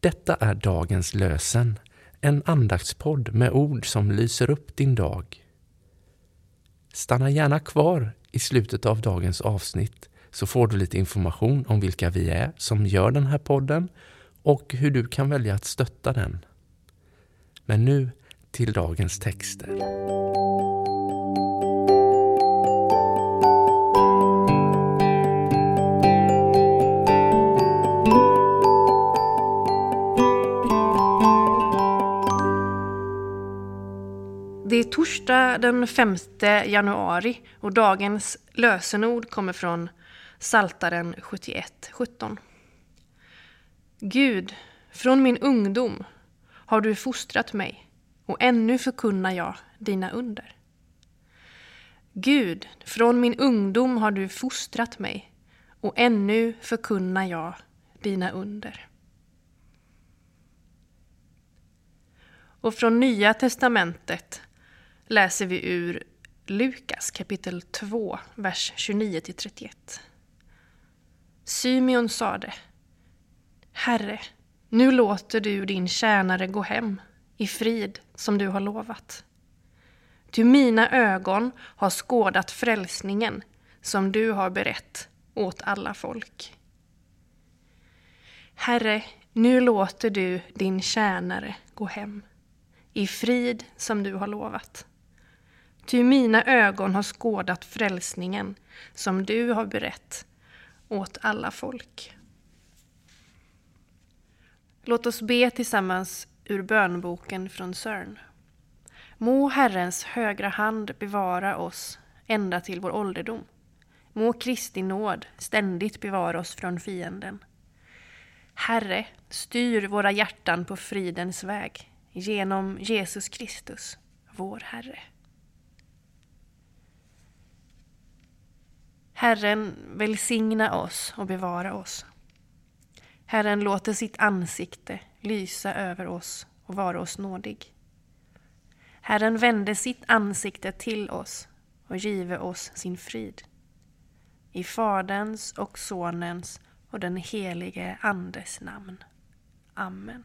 Detta är dagens lösen, en andaktspodd med ord som lyser upp din dag. Stanna gärna kvar i slutet av dagens avsnitt så får du lite information om vilka vi är som gör den här podden och hur du kan välja att stötta den. Men nu till dagens texter. Det är torsdag den 5 januari och dagens lösenord kommer från Saltaren 71.17. Gud, från min ungdom har du fostrat mig och ännu förkunnar jag dina under. Gud, från min ungdom har du fostrat mig och ännu förkunnar jag dina under. Och från Nya testamentet läser vi ur Lukas kapitel 2, vers 29-31. Symeon sade Herre, nu låter du din tjänare gå hem i frid som du har lovat. Ty mina ögon har skådat frälsningen som du har berett åt alla folk. Herre, nu låter du din tjänare gå hem i frid som du har lovat. Ty mina ögon har skådat frälsningen som du har berett åt alla folk. Låt oss be tillsammans ur bönboken från Sörn. Må Herrens högra hand bevara oss ända till vår ålderdom. Må Kristi nåd ständigt bevara oss från fienden. Herre, styr våra hjärtan på fridens väg genom Jesus Kristus, vår Herre. Herren välsigna oss och bevara oss. Herren låter sitt ansikte lysa över oss och vara oss nådig. Herren vände sitt ansikte till oss och give oss sin frid. I Faderns och Sonens och den helige Andes namn. Amen.